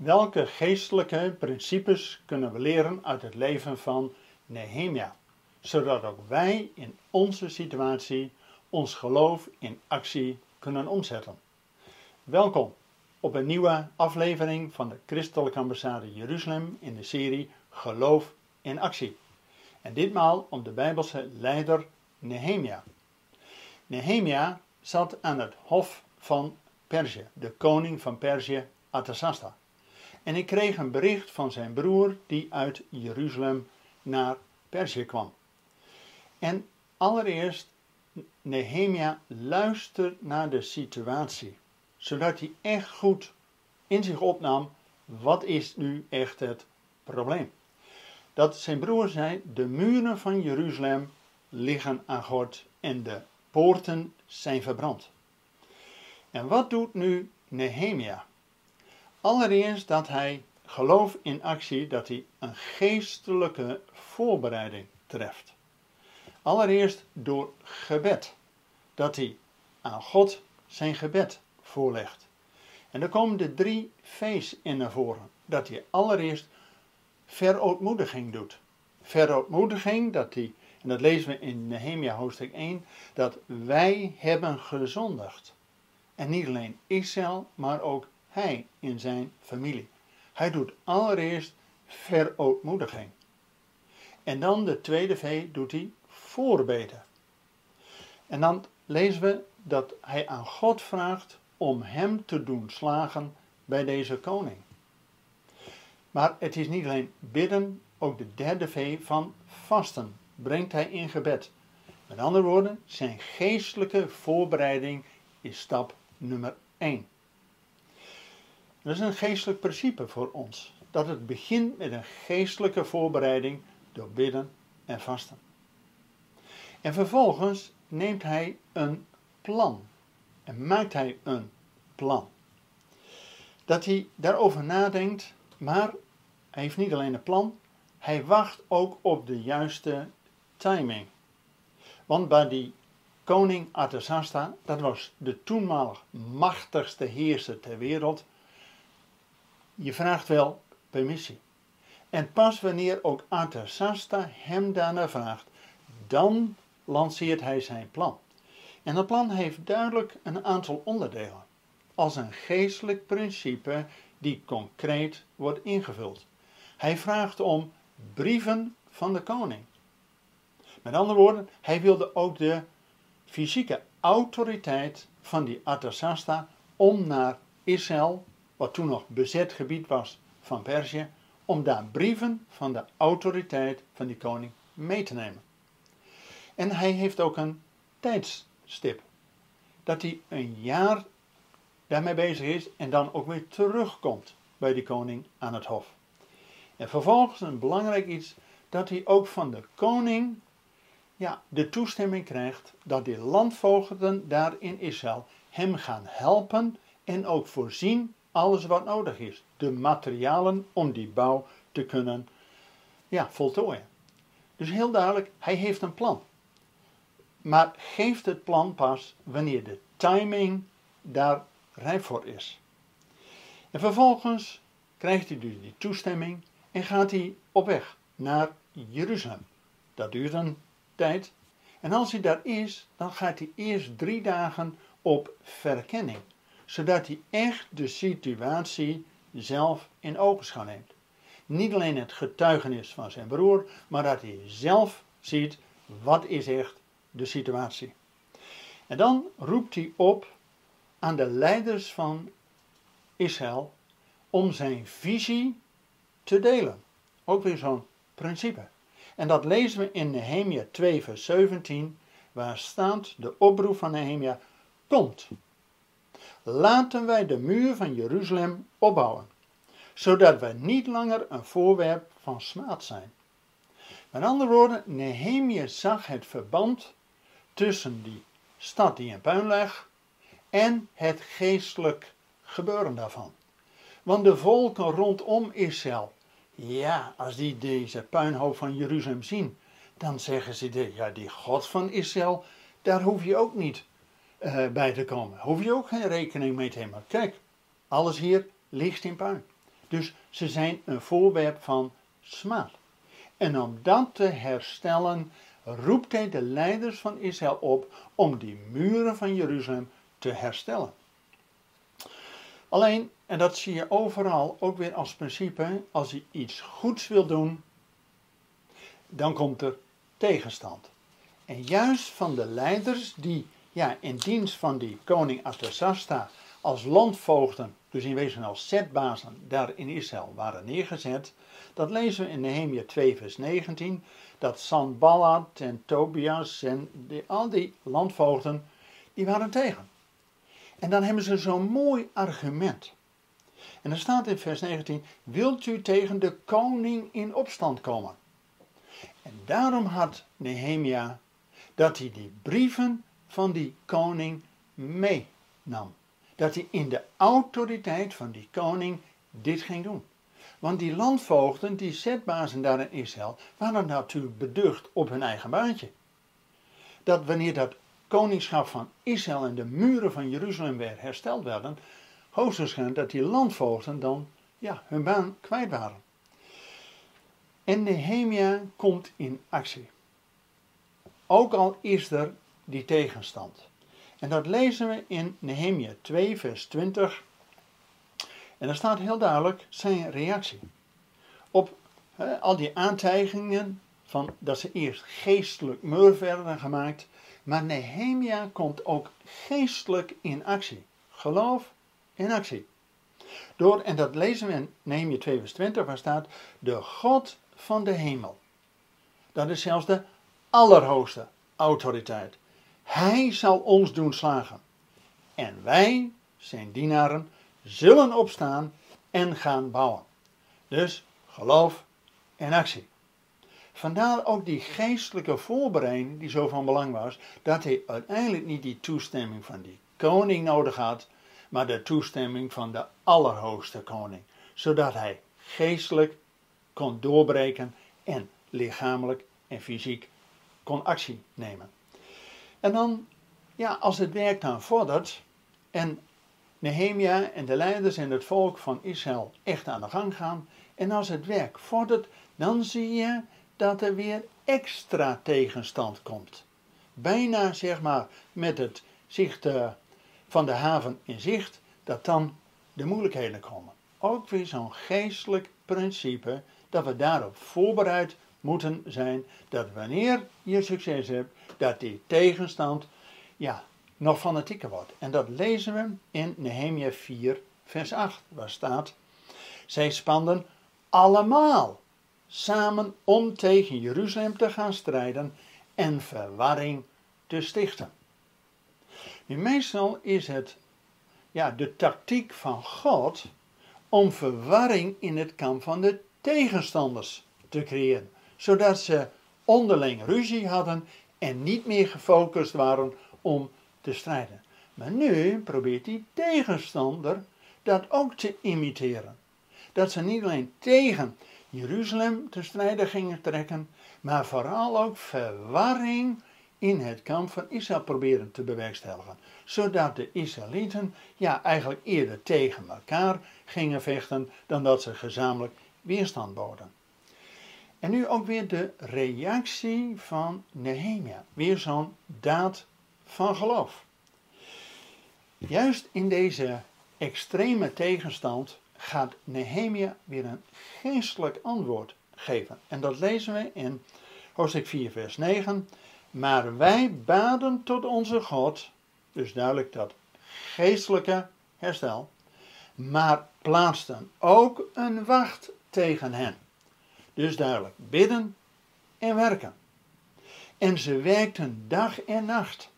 Welke geestelijke principes kunnen we leren uit het leven van Nehemia, zodat ook wij in onze situatie ons geloof in actie kunnen omzetten? Welkom op een nieuwe aflevering van de Christelijke Ambassade Jeruzalem in de serie Geloof in actie. En ditmaal om de Bijbelse leider Nehemia. Nehemia zat aan het hof van Perzië, de koning van Perzië, Artasasta. En ik kreeg een bericht van zijn broer die uit Jeruzalem naar Perzië kwam. En allereerst, Nehemia luistert naar de situatie, zodat hij echt goed in zich opnam, wat is nu echt het probleem? Dat zijn broer zei, de muren van Jeruzalem liggen aan God en de poorten zijn verbrand. En wat doet nu Nehemia? Allereerst dat hij geloof in actie, dat hij een geestelijke voorbereiding treft. Allereerst door gebed, dat hij aan God zijn gebed voorlegt. En er komen de drie V's in naar voren. Dat hij allereerst verootmoediging doet. Verootmoediging, dat hij, en dat lezen we in Nehemia hoofdstuk 1, dat wij hebben gezondigd. En niet alleen Israël, maar ook hij in zijn familie. Hij doet allereerst verootmoediging. En dan de tweede V doet hij voorbeden. En dan lezen we dat hij aan God vraagt om hem te doen slagen bij deze koning. Maar het is niet alleen bidden, ook de derde V van vasten brengt hij in gebed. Met andere woorden, zijn geestelijke voorbereiding is stap nummer 1. Dat is een geestelijk principe voor ons. Dat het begint met een geestelijke voorbereiding door bidden en vasten. En vervolgens neemt hij een plan. En maakt hij een plan. Dat hij daarover nadenkt, maar hij heeft niet alleen een plan, hij wacht ook op de juiste timing. Want bij die koning Artasasta, dat was de toenmalig machtigste heerser ter wereld, je vraagt wel permissie. En pas wanneer ook Artasasta hem daarna vraagt, dan lanceert hij zijn plan. En dat plan heeft duidelijk een aantal onderdelen, als een geestelijk principe die concreet wordt ingevuld. Hij vraagt om brieven van de koning. Met andere woorden, hij wilde ook de fysieke autoriteit van die Artasasta om naar Israël wat toen nog bezet gebied was van Perzië, om daar brieven van de autoriteit van die koning mee te nemen. En hij heeft ook een tijdstip. Dat hij een jaar daarmee bezig is en dan ook weer terugkomt bij die koning aan het hof. En vervolgens een belangrijk iets, dat hij ook van de koning ja, de toestemming krijgt dat die landvoogden daar in Israël hem gaan helpen en ook voorzien alles wat nodig is. De materialen om die bouw te kunnen ja, voltooien. Dus heel duidelijk, hij heeft een plan. Maar geeft het plan pas wanneer de timing daar rijp voor is. En vervolgens krijgt hij dus die toestemming en gaat hij op weg naar Jeruzalem. Dat duurt een tijd. En als hij daar is, dan gaat hij eerst drie dagen op verkenning zodat hij echt de situatie zelf in ogenschouw neemt. Niet alleen het getuigenis van zijn broer, maar dat hij zelf ziet wat is echt de situatie. En dan roept hij op aan de leiders van Israël om zijn visie te delen. Ook weer zo'n principe. En dat lezen we in Nehemia 2 vers 17, waar staat de oproep van Nehemia, komt, laten wij de muur van Jeruzalem opbouwen, zodat wij niet langer een voorwerp van smaad zijn. Met andere woorden, Nehemia zag het verband tussen die stad die in puin lag en het geestelijk gebeuren daarvan. Want de volken rondom Israël, ja, als die deze puinhoop van Jeruzalem zien, dan zeggen ze, ja, die God van Israël, daar hoef je ook niet uh, bij te komen. Hoef je ook geen rekening mee te nemen. Kijk, alles hier ligt in puin. Dus ze zijn een voorwerp van smaad. En om dat te herstellen, roept hij de leiders van Israël op om die muren van Jeruzalem te herstellen. Alleen, en dat zie je overal ook weer als principe, als hij iets goeds wil doen, dan komt er tegenstand. En juist van de leiders die ja, in dienst van die koning Artasasta als landvoogden, dus in wezen als zetbazen, daar in Israël waren neergezet, dat lezen we in Nehemia 2 vers 19, dat Sanballat en Tobias en al die landvoogden, die waren tegen. En dan hebben ze zo'n mooi argument. En dan staat in vers 19: Wilt u tegen de koning in opstand komen? En daarom had Nehemia dat hij die brieven van die koning meenam. Dat hij in de autoriteit van die koning dit ging doen. Want die landvoogden, die zetbazen daar in Israël, waren natuurlijk beducht op hun eigen baantje. Dat wanneer dat koningschap van Israël en de muren van Jeruzalem weer hersteld werden, hoogstwaarschijnlijk dat die landvoogden dan ja, hun baan kwijt waren. En Nehemia komt in actie. Ook al is er die tegenstand. En dat lezen we in Nehemia 2, vers 20. En daar staat heel duidelijk zijn reactie. Op al die aantijgingen van dat ze eerst geestelijk mur werden gemaakt. Maar Nehemia komt ook geestelijk in actie. Geloof in actie. Door, en dat lezen we in Nehemia 2 vers 20 waar staat, de God van de hemel. Dat is zelfs de allerhoogste autoriteit. Hij zal ons doen slagen. En wij, zijn dienaren, zullen opstaan en gaan bouwen. Dus geloof en actie. Vandaar ook die geestelijke voorbereiding die zo van belang was, dat hij uiteindelijk niet die toestemming van die koning nodig had, maar de toestemming van de Allerhoogste Koning, zodat hij geestelijk kon doorbreken en lichamelijk en fysiek kon actie nemen. En dan, ja, als het werk dan vordert en Nehemia en de leiders en het volk van Israël echt aan de gang gaan, en als het werk vordert, dan zie je dat er weer extra tegenstand komt. Bijna zeg maar met het zicht eh, van de haven in zicht, dat dan de moeilijkheden komen. Ook weer zo'n geestelijk principe dat we daarop voorbereid moeten zijn dat wanneer je succes hebt, dat die tegenstand ja, nog fanatieker wordt. En dat lezen we in Nehemia 4, vers 8, waar staat: Zij spanden allemaal samen om tegen Jeruzalem te gaan strijden en verwarring te stichten. Nu, meestal is het ja, de tactiek van God om verwarring in het kamp van de tegenstanders te creëren, zodat ze onderling ruzie hadden en niet meer gefocust waren om te strijden. Maar nu probeert die tegenstander dat ook te imiteren. Dat ze niet alleen tegen Jeruzalem te strijden gingen trekken, maar vooral ook verwarring in het kamp van Israël proberen te bewerkstelligen. Zodat de Israëlieten ja, eigenlijk eerder tegen elkaar gingen vechten dan dat ze gezamenlijk weerstand boden. En nu ook weer de reactie van Nehemia. Weer zo'n daad van geloof. Juist in deze extreme tegenstand gaat Nehemia weer een geestelijk antwoord geven. En dat lezen we in hoofdstuk 4, vers 9. Maar wij baden tot onze God, dus duidelijk dat geestelijke herstel, maar plaatsten ook een wacht tegen hen. Dus duidelijk, bidden en werken. En ze werkten dag en nacht.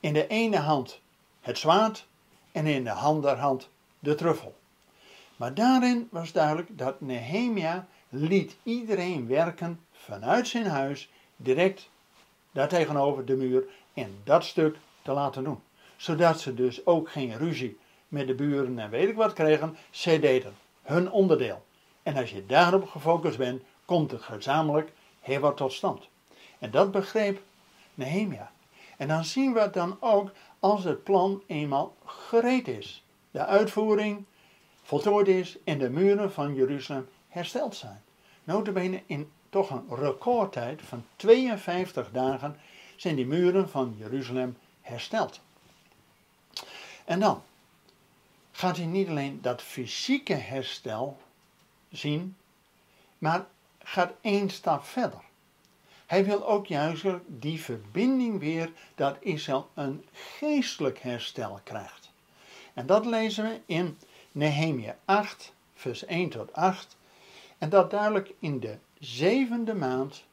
In de ene hand het zwaard en in de andere hand de truffel. Maar daarin was duidelijk dat Nehemia liet iedereen werken vanuit zijn huis direct daartegenover de muur en dat stuk te laten doen. Zodat ze dus ook geen ruzie met de buren en weet ik wat kregen. Zij deden hun onderdeel. En als je daarop gefocust bent, komt het gezamenlijk heel wat tot stand. En dat begreep Nehemia. En dan zien we dan ook als het plan eenmaal gereed is. De uitvoering, voltooid is en de muren van Jeruzalem hersteld zijn. Notabene in toch een recordtijd van 52 dagen zijn die muren van Jeruzalem hersteld. En dan gaat hij niet alleen dat fysieke herstel zien, maar gaat één stap verder. Hij wil ook juist die verbinding weer dat Israël een geestelijk herstel krijgt. En dat lezen we in Nehemia 8, vers 1 tot 8. En dat duidelijk in de zevende maand,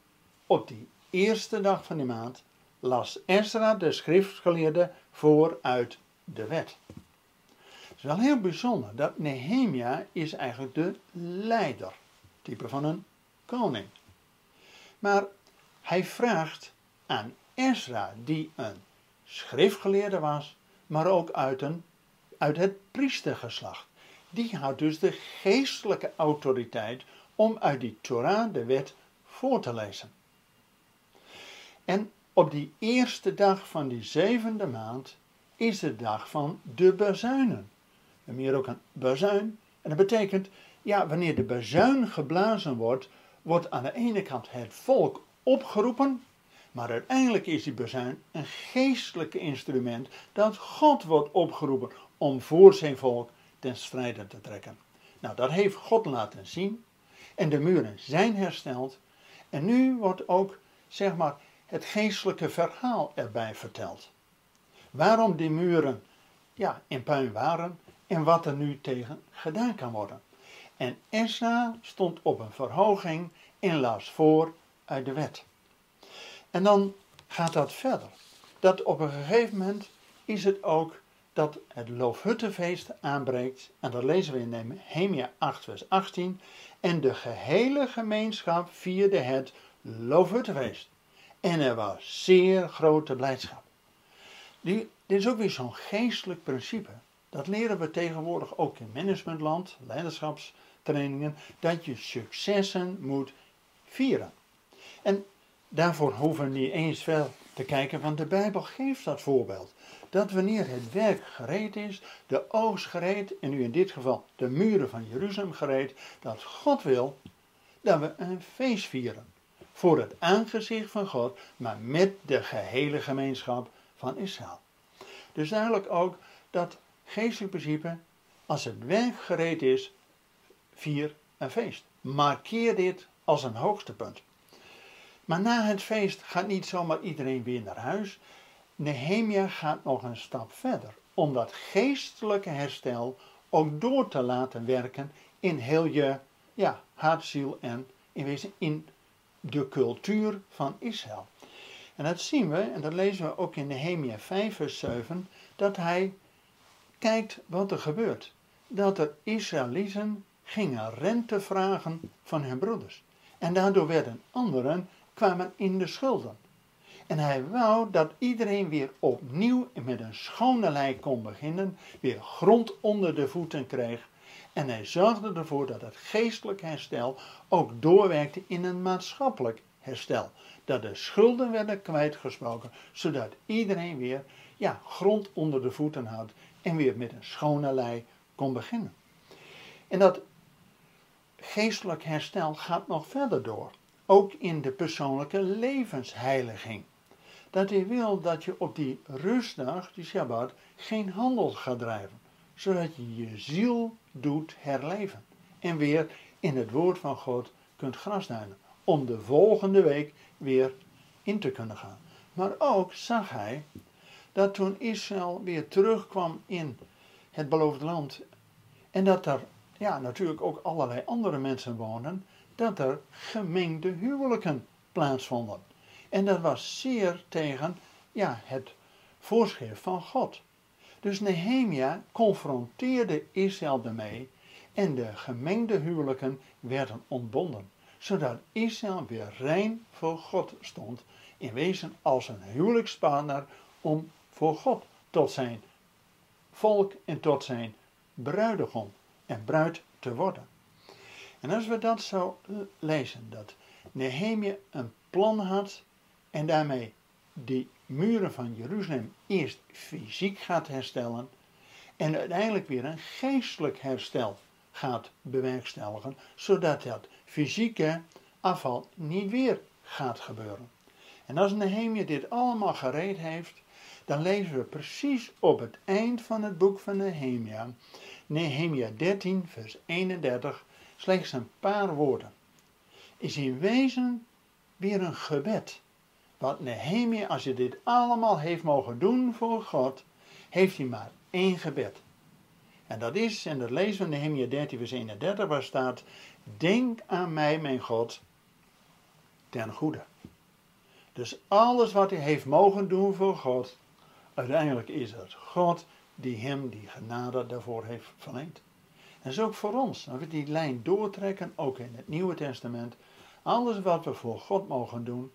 op die eerste dag van die maand, las Ezra de schriftgeleerde voor uit de wet. Is wel heel bijzonder dat Nehemia is eigenlijk de leider, type van een koning. Maar hij vraagt aan Ezra, die een schriftgeleerde was, maar ook uit, een, uit het priestergeslacht. Die had dus de geestelijke autoriteit om uit die Torah, de wet, voor te lezen. En op die eerste dag van die zevende maand is de dag van de bazuinen. We hebben hier ook een bazuin. En dat betekent, ja, wanneer de bazuin geblazen wordt, wordt aan de ene kant het volk opgeroepen, maar uiteindelijk is die bezuin een geestelijk instrument dat God wordt opgeroepen om voor zijn volk ten strijde te trekken. Nou, dat heeft God laten zien en de muren zijn hersteld en nu wordt ook, zeg maar, het geestelijke verhaal erbij verteld. Waarom die muren ja, in puin waren en wat er nu tegen gedaan kan worden. En Esra stond op een verhoging en las voor uit de wet. En dan gaat dat verder. Dat op een gegeven moment is het ook dat het Loofhuttenfeest aanbreekt. En dat lezen we in Nehemia 8 vers 18. En de gehele gemeenschap vierde het Loofhuttenfeest. En er was zeer grote blijdschap. Die, dit is ook weer zo'n geestelijk principe. Dat leren we tegenwoordig ook in managementland, leiderschapstrainingen, dat je successen moet vieren. En daarvoor hoeven we niet eens veel te kijken, want de Bijbel geeft dat voorbeeld. Dat wanneer het werk gereed is, de oogst gereed, en nu in dit geval de muren van Jeruzalem gereed, dat God wil dat we een feest vieren. Voor het aangezicht van God, maar met de gehele gemeenschap van Israël. Dus duidelijk ook dat geestelijk principe, als het werk gereed is, vier een feest. Markeer dit als een hoogste punt. Maar na het feest gaat niet zomaar iedereen weer naar huis. Nehemia gaat nog een stap verder om dat geestelijke herstel ook door te laten werken in heel je ja, hart, ziel en in wezen in de cultuur van Israël. En dat zien we, en dat lezen we ook in Nehemia 5 vers 7, dat hij kijkt wat er gebeurt. Dat er Israëlieten gingen rente vragen van hun broeders. En daardoor werden anderen kwamen in de schulden. En hij wou dat iedereen weer opnieuw met een schone lei kon beginnen, weer grond onder de voeten kreeg. En hij zorgde ervoor dat het geestelijk herstel ook doorwerkte in een maatschappelijk herstel. Dat de schulden werden kwijtgesproken, zodat iedereen weer ja, grond onder de voeten had en weer met een schone lei kon beginnen. En dat geestelijk herstel gaat nog verder door. Ook in de persoonlijke levensheiliging. Dat hij wil dat je op die rustdag, die Shabbat, geen handel gaat drijven. Zodat je je ziel doet herleven. En weer in het woord van God kunt grasduinen. Om de volgende week weer in te kunnen gaan. Maar ook zag hij dat toen Israël weer terugkwam in het beloofde land. En dat er ja, natuurlijk ook allerlei andere mensen wonen, dat er gemengde huwelijken plaatsvonden. En dat was zeer tegen ja, het voorschrift van God. Dus Nehemia confronteerde Israël ermee en de gemengde huwelijken werden ontbonden, zodat Israël weer rein voor God stond, in wezen als een huwelijkspartner om voor God tot zijn volk en tot zijn bruidegom en bruid te worden. En als we dat zo lezen, dat Nehemia een plan had en daarmee die muren van Jeruzalem eerst fysiek gaat herstellen En uiteindelijk weer een geestelijk herstel gaat bewerkstelligen, zodat dat fysieke afval niet weer gaat gebeuren. En als Nehemia dit allemaal gereed heeft, dan lezen we precies op het eind van het boek van Nehemia, Nehemia 13, vers 31, slechts een paar woorden. Is in wezen weer een gebed. Want Nehemia, als je dit allemaal heeft mogen doen voor God, heeft hij maar één gebed. En dat is, en dat lezen we in Nehemia 13, vers 31, waar staat: Denk aan mij, mijn God, ten goede. Dus alles wat hij heeft mogen doen voor God, uiteindelijk is het God die hem die genade daarvoor heeft verleend. En is ook voor ons. Als we die lijn doortrekken, ook in het Nieuwe Testament, alles wat we voor God mogen doen,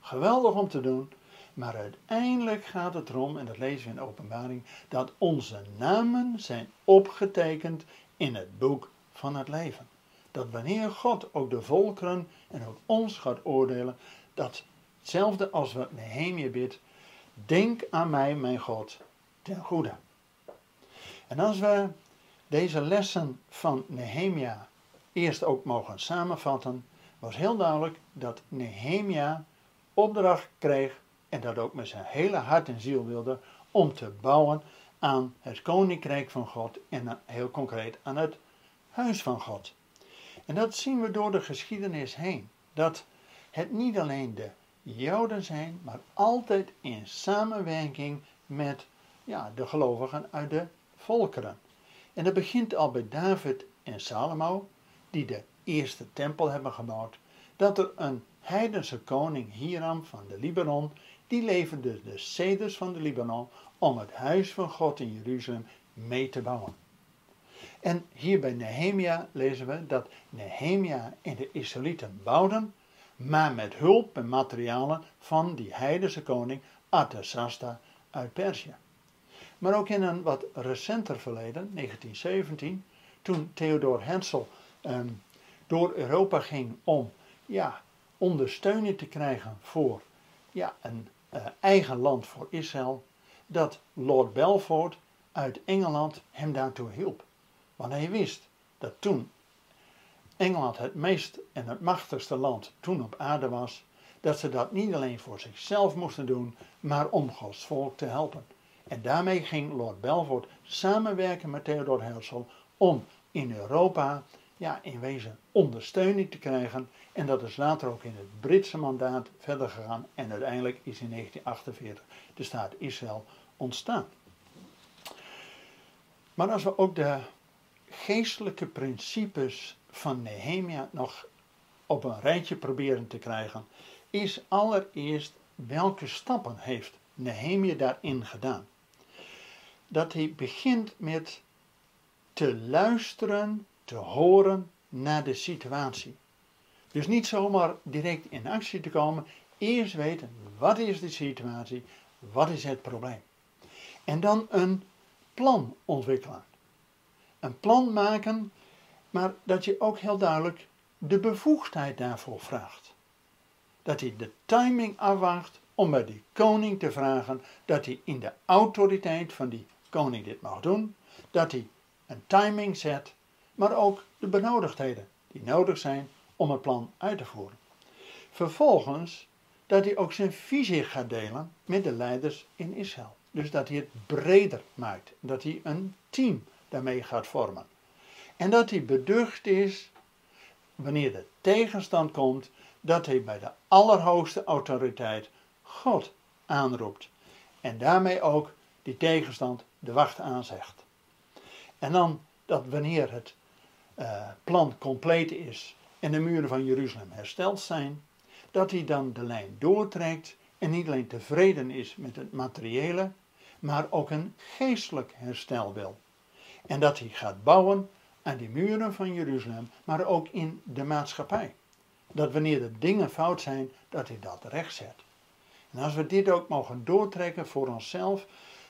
geweldig om te doen, maar uiteindelijk gaat het erom, en dat lezen we in de openbaring, dat onze namen zijn opgetekend in het boek van het leven. Dat wanneer God ook de volkeren en ook ons gaat oordelen, dat hetzelfde als wat Nehemia bidt, denk aan mij, mijn God, ten goede. En als we deze lessen van Nehemia eerst ook mogen samenvatten, was heel duidelijk dat Nehemia opdracht kreeg en dat ook met zijn hele hart en ziel wilde om te bouwen aan het koninkrijk van God en heel concreet aan het huis van God. En dat zien we door de geschiedenis heen. Dat het niet alleen de Joden zijn, maar altijd in samenwerking met ja, de gelovigen uit de volkeren. En dat begint al bij David en Salomo, die de eerste tempel hebben gebouwd, dat er een heidense koning Hiram van de Libanon, die leverde de ceders van de Libanon om het huis van God in Jeruzalem mee te bouwen. En hier bij Nehemia lezen we dat Nehemia en de Israëlieten bouwden, maar met hulp en materialen van die heidense koning Artasasta uit Perzië. Maar ook in een wat recenter verleden, 1917, toen Theodor Herzl ehm, door Europa ging om ja, ondersteuning te krijgen voor ja, een uh, eigen land voor Israël, dat Lord Belfort uit Engeland hem daartoe hielp. Want hij wist dat toen Engeland het meest en het machtigste land toen op aarde was, dat ze dat niet alleen voor zichzelf moesten doen, maar om Gods volk te helpen. En daarmee ging Lord Belfort samenwerken met Theodor Herzl om in Europa ja, in wezen ondersteuning te krijgen. En dat is later ook in het Britse mandaat verder gegaan. En uiteindelijk is in 1948 de staat Israël ontstaan. Maar als we ook de geestelijke principes van Nehemia nog op een rijtje proberen te krijgen, is allereerst welke stappen heeft Nehemia daarin gedaan. Dat hij begint met te luisteren, te horen naar de situatie. Dus niet zomaar direct in actie te komen, eerst weten wat is de situatie, wat is het probleem. En dan een plan ontwikkelen. Een plan maken, maar dat je ook heel duidelijk de bevoegdheid daarvoor vraagt. Dat hij de timing afwacht om bij die koning te vragen dat hij in de autoriteit van die koning dit mag doen, dat hij een timing zet, maar ook de benodigdheden die nodig zijn om het plan uit te voeren. Vervolgens dat hij ook zijn visie gaat delen met de leiders in Israël. Dus dat hij het breder maakt, dat hij een team daarmee gaat vormen. En dat hij beducht is, wanneer de tegenstand komt, dat hij bij de allerhoogste autoriteit God aanroept. En daarmee ook die tegenstand de wacht aanzegt. En dan dat wanneer het uh, plan compleet is en de muren van Jeruzalem hersteld zijn, dat hij dan de lijn doortrekt en niet alleen tevreden is met het materiële, maar ook een geestelijk herstel wil. En dat hij gaat bouwen aan die muren van Jeruzalem, maar ook in de maatschappij. Dat wanneer de dingen fout zijn, dat hij dat rechtzet. En als we dit ook mogen doortrekken voor onszelf,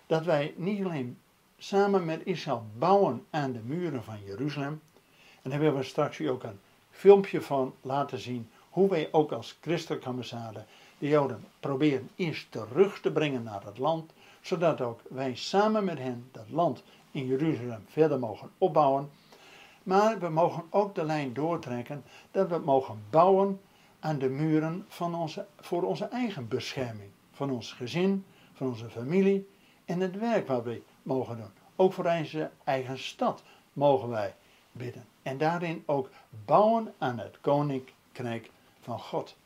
dat wij niet alleen samen met Israël bouwen aan de muren van Jeruzalem. En daar willen we straks ook een filmpje van laten zien hoe wij ook als christelijke ambassade de Joden proberen eerst terug te brengen naar het land, zodat ook wij samen met hen dat land in Jeruzalem verder mogen opbouwen. Maar we mogen ook de lijn doortrekken dat we mogen bouwen aan de muren van onze, voor onze eigen bescherming. Van ons gezin, van onze familie en het werk wat we mogen doen. Ook voor onze eigen stad mogen wij bidden. En daarin ook bouwen aan het koninkrijk van God.